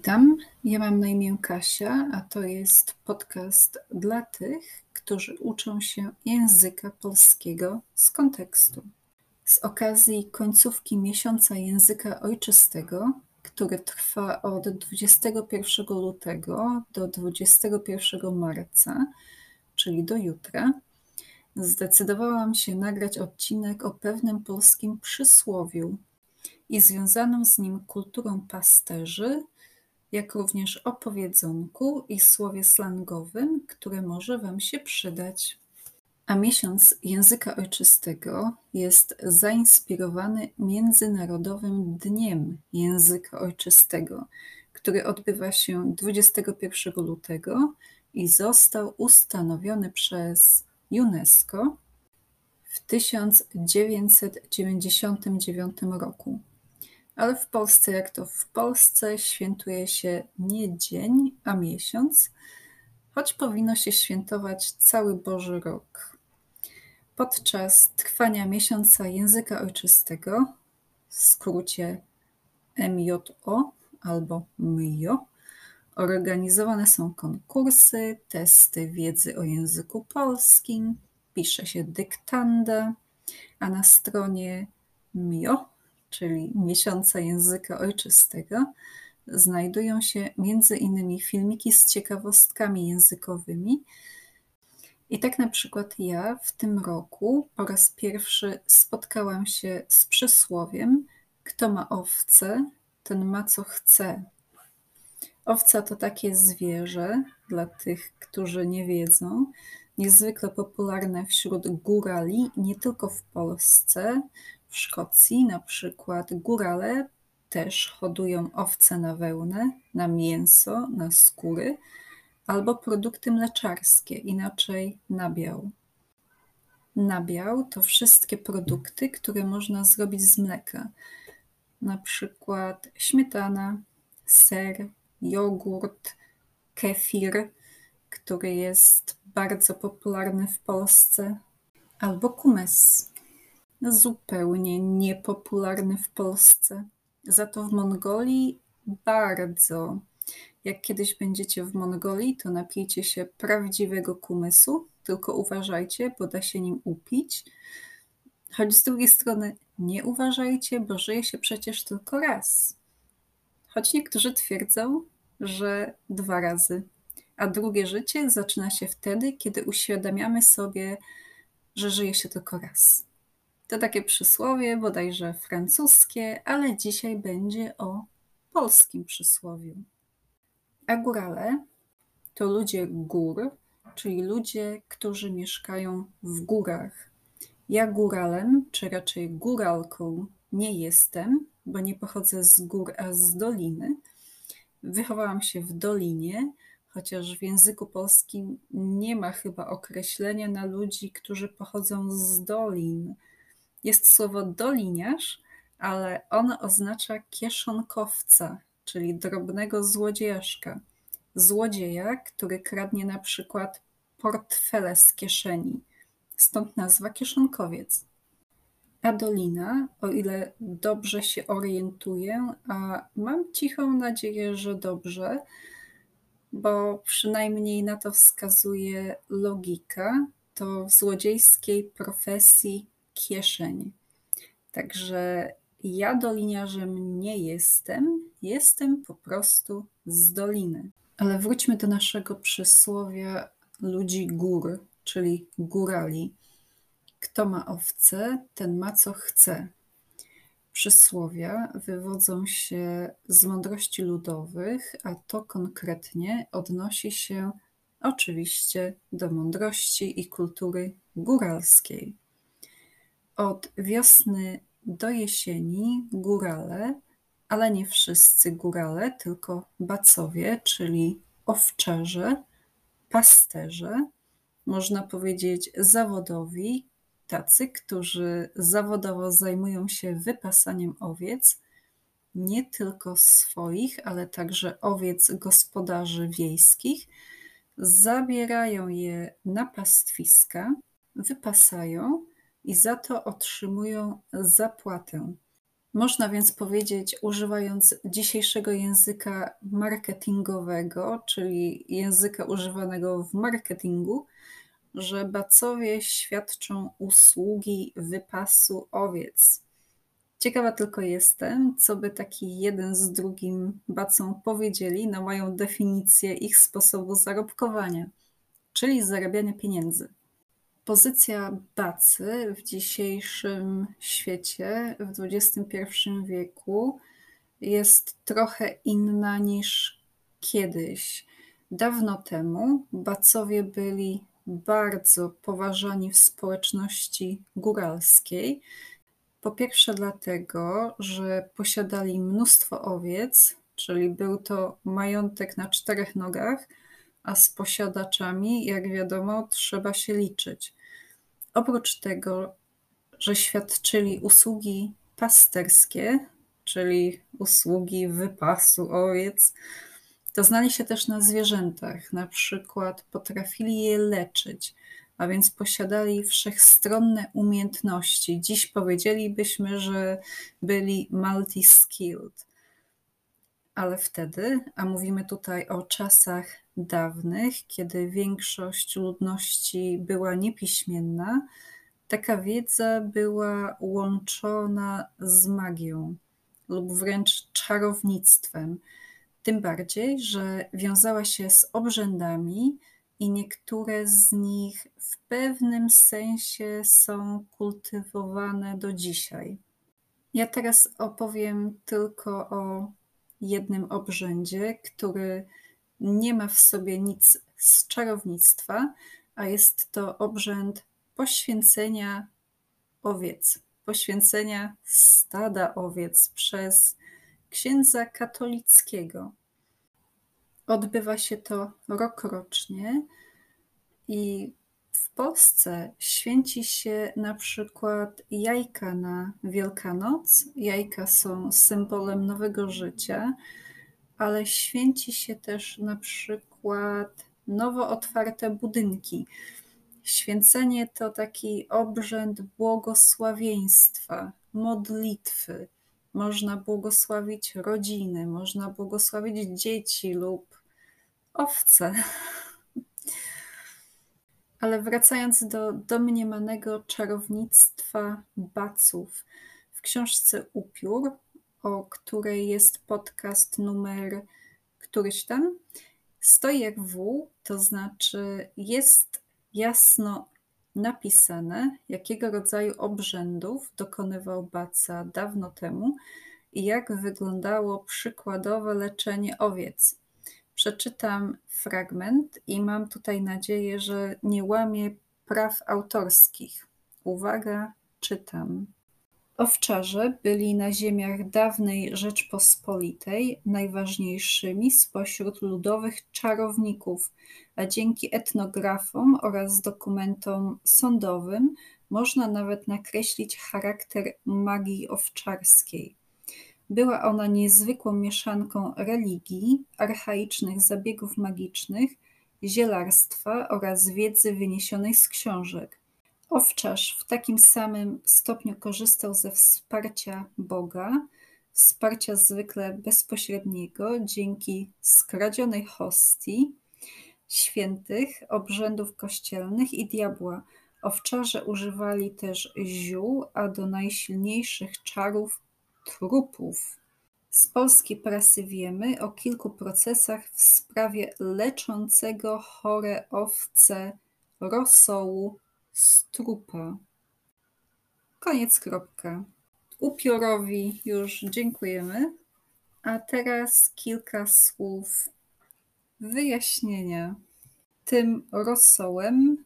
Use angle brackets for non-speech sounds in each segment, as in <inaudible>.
Witam, ja mam na imię Kasia, a to jest podcast dla tych, którzy uczą się języka polskiego z kontekstu. Z okazji końcówki miesiąca języka ojczystego, który trwa od 21 lutego do 21 marca, czyli do jutra, zdecydowałam się nagrać odcinek o pewnym polskim przysłowiu i związaną z nim kulturą pasterzy, jak również o powiedzonku i słowie slangowym, które może Wam się przydać. A miesiąc języka ojczystego jest zainspirowany Międzynarodowym Dniem Języka Ojczystego, który odbywa się 21 lutego i został ustanowiony przez UNESCO w 1999 roku. Ale w Polsce, jak to w Polsce, świętuje się nie dzień, a miesiąc, choć powinno się świętować cały Boży Rok. Podczas trwania miesiąca języka ojczystego, w skrócie MJO albo MJO, organizowane są konkursy, testy wiedzy o języku polskim, pisze się dyktanda, a na stronie MIO czyli miesiąca języka ojczystego, znajdują się między innymi filmiki z ciekawostkami językowymi. I tak na przykład ja w tym roku po raz pierwszy spotkałam się z przysłowiem: Kto ma owce, ten ma co chce. Owca to takie zwierzę, dla tych, którzy nie wiedzą, niezwykle popularne wśród górali, nie tylko w Polsce, w Szkocji na przykład górale też hodują owce na wełnę, na mięso, na skóry albo produkty mleczarskie, inaczej nabiał. Nabiał to wszystkie produkty, które można zrobić z mleka, na przykład śmietana, ser, jogurt, kefir, który jest bardzo popularny w Polsce, albo kumes zupełnie niepopularny w Polsce. Za to w Mongolii bardzo. Jak kiedyś będziecie w Mongolii, to napijcie się prawdziwego kumysu, tylko uważajcie, bo da się nim upić. Choć z drugiej strony nie uważajcie, bo żyje się przecież tylko raz. Choć niektórzy twierdzą, że dwa razy. A drugie życie zaczyna się wtedy, kiedy uświadamiamy sobie, że żyje się tylko raz. To takie przysłowie, bodajże francuskie, ale dzisiaj będzie o polskim przysłowiu. A górale to ludzie gór, czyli ludzie, którzy mieszkają w górach. Ja góralem, czy raczej góralką nie jestem, bo nie pochodzę z gór, a z doliny. Wychowałam się w dolinie, chociaż w języku polskim nie ma chyba określenia na ludzi, którzy pochodzą z dolin jest słowo doliniarz, ale ono oznacza kieszonkowca, czyli drobnego złodziejaszka. Złodzieja, który kradnie na przykład portfele z kieszeni. Stąd nazwa kieszonkowiec. A dolina, o ile dobrze się orientuję, a mam cichą nadzieję, że dobrze, bo przynajmniej na to wskazuje logika, to w złodziejskiej profesji kieszeń. Także ja doliniarzem nie jestem, jestem po prostu z doliny. Ale wróćmy do naszego przysłowia ludzi gór, czyli górali. Kto ma owce, ten ma co chce. Przysłowia wywodzą się z mądrości ludowych, a to konkretnie odnosi się oczywiście do mądrości i kultury góralskiej. Od wiosny do jesieni górale, ale nie wszyscy górale, tylko bacowie, czyli owczarze, pasterze, można powiedzieć zawodowi, tacy, którzy zawodowo zajmują się wypasaniem owiec, nie tylko swoich, ale także owiec gospodarzy wiejskich, zabierają je na pastwiska, wypasają i za to otrzymują zapłatę. Można więc powiedzieć, używając dzisiejszego języka marketingowego, czyli języka używanego w marketingu, że bacowie świadczą usługi wypasu owiec. Ciekawa tylko jestem, co by taki jeden z drugim bacą powiedzieli na moją definicję ich sposobu zarobkowania, czyli zarabiania pieniędzy. Pozycja bacy w dzisiejszym świecie, w XXI wieku, jest trochę inna niż kiedyś. Dawno temu bacowie byli bardzo poważani w społeczności góralskiej. Po pierwsze, dlatego, że posiadali mnóstwo owiec, czyli był to majątek na czterech nogach, a z posiadaczami, jak wiadomo, trzeba się liczyć. Oprócz tego, że świadczyli usługi pasterskie, czyli usługi wypasu owiec, to znali się też na zwierzętach, na przykład potrafili je leczyć, a więc posiadali wszechstronne umiejętności. Dziś powiedzielibyśmy, że byli multi-skilled. Ale wtedy, a mówimy tutaj o czasach dawnych, kiedy większość ludności była niepiśmienna, taka wiedza była łączona z magią lub wręcz czarownictwem. Tym bardziej, że wiązała się z obrzędami i niektóre z nich w pewnym sensie są kultywowane do dzisiaj. Ja teraz opowiem tylko o jednym obrzędzie, który nie ma w sobie nic z czarownictwa, a jest to obrzęd poświęcenia owiec, poświęcenia stada owiec przez księdza katolickiego. Odbywa się to rokrocznie i w Polsce święci się na przykład jajka na Wielkanoc. Jajka są symbolem nowego życia, ale święci się też na przykład nowo otwarte budynki. Święcenie to taki obrzęd błogosławieństwa, modlitwy. Można błogosławić rodziny, można błogosławić dzieci lub owce. <laughs> Ale wracając do domniemanego czarownictwa baców, w książce Upiór o której jest podcast numer któryś tam, stoi jak W, to znaczy jest jasno napisane, jakiego rodzaju obrzędów dokonywał Baca dawno temu i jak wyglądało przykładowe leczenie owiec. Przeczytam fragment i mam tutaj nadzieję, że nie łamie praw autorskich. Uwaga, czytam. Owczarze byli na ziemiach dawnej Rzeczpospolitej najważniejszymi spośród ludowych czarowników, a dzięki etnografom oraz dokumentom sądowym można nawet nakreślić charakter magii owczarskiej. Była ona niezwykłą mieszanką religii, archaicznych zabiegów magicznych, zielarstwa oraz wiedzy wyniesionej z książek. Owczarz w takim samym stopniu korzystał ze wsparcia Boga, wsparcia zwykle bezpośredniego dzięki skradzionej hostii, świętych, obrzędów kościelnych i diabła. Owczarze używali też ziół, a do najsilniejszych czarów trupów. Z polskiej prasy wiemy o kilku procesach w sprawie leczącego chore owce rosołu strupa. Koniec kropka. Upiorowi już dziękujemy. A teraz kilka słów wyjaśnienia. Tym rosołem,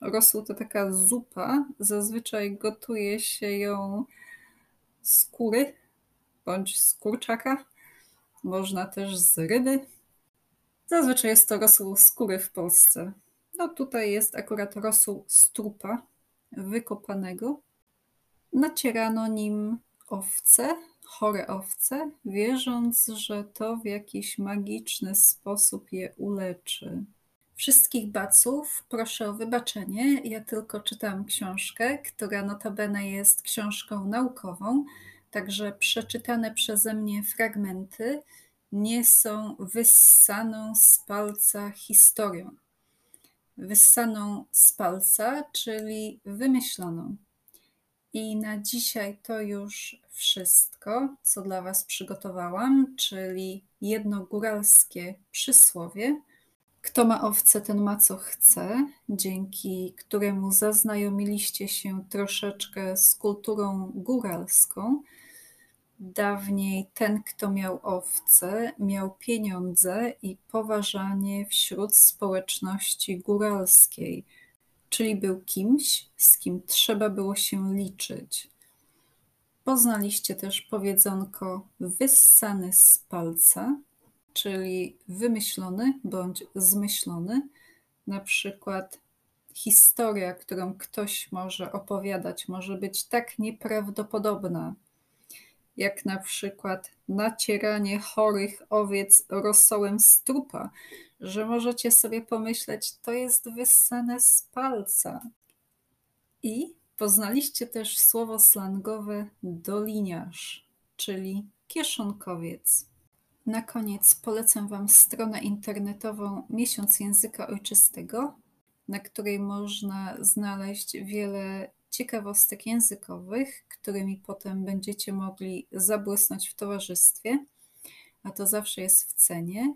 rosół to taka zupa, zazwyczaj gotuje się ją z kury bądź z kurczaka, można też z ryby. Zazwyczaj jest to rosół z kury w Polsce. No tutaj jest akurat rosół strupa wykopanego. Nacierano nim owce, chore owce, wierząc, że to w jakiś magiczny sposób je uleczy. Wszystkich baców proszę o wybaczenie. Ja tylko czytam książkę, która notabene jest książką naukową, Także przeczytane przeze mnie fragmenty nie są wyssaną z palca historią. Wyssaną z palca, czyli wymyśloną. I na dzisiaj to już wszystko, co dla Was przygotowałam, czyli jedno góralskie przysłowie. Kto ma owce, ten ma co chce, dzięki któremu zaznajomiliście się troszeczkę z kulturą góralską. Dawniej ten, kto miał owce, miał pieniądze i poważanie wśród społeczności góralskiej, czyli był kimś, z kim trzeba było się liczyć. Poznaliście też powiedzonko wyssany z palca, czyli wymyślony bądź zmyślony, na przykład historia, którą ktoś może opowiadać, może być tak nieprawdopodobna, jak na przykład nacieranie chorych owiec rosołem z trupa, że możecie sobie pomyśleć, to jest wyssane z palca. I poznaliście też słowo slangowe doliniarz, czyli kieszonkowiec. Na koniec polecam Wam stronę internetową Miesiąc Języka Ojczystego, na której można znaleźć wiele ciekawostek językowych, którymi potem będziecie mogli zabłysnąć w towarzystwie, a to zawsze jest w cenie.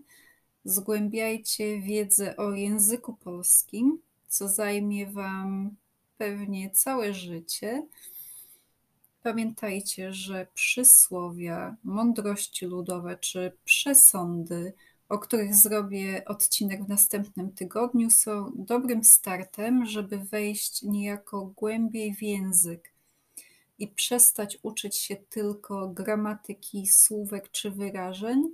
Zgłębiajcie wiedzę o języku polskim, co zajmie Wam pewnie całe życie. Pamiętajcie, że przysłowia, mądrości ludowe czy przesądy, o których zrobię odcinek w następnym tygodniu, są dobrym startem, żeby wejść niejako głębiej w język i przestać uczyć się tylko gramatyki, słówek czy wyrażeń,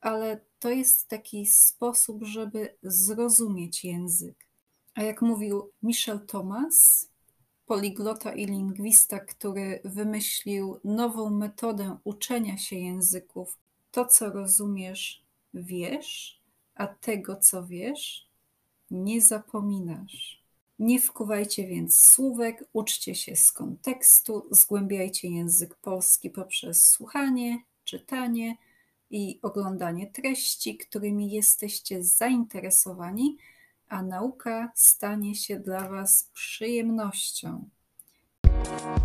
ale to jest taki sposób, żeby zrozumieć język. A jak mówił Michel Thomas, poliglota i lingwista, który wymyślił nową metodę uczenia się języków, to co rozumiesz, wiesz, a tego, co wiesz, nie zapominasz. Nie wkuwajcie więc słówek, uczcie się z kontekstu, zgłębiajcie język polski poprzez słuchanie, czytanie i oglądanie treści, którymi jesteście zainteresowani, a nauka stanie się dla Was przyjemnością. Thank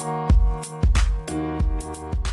you. Thank you.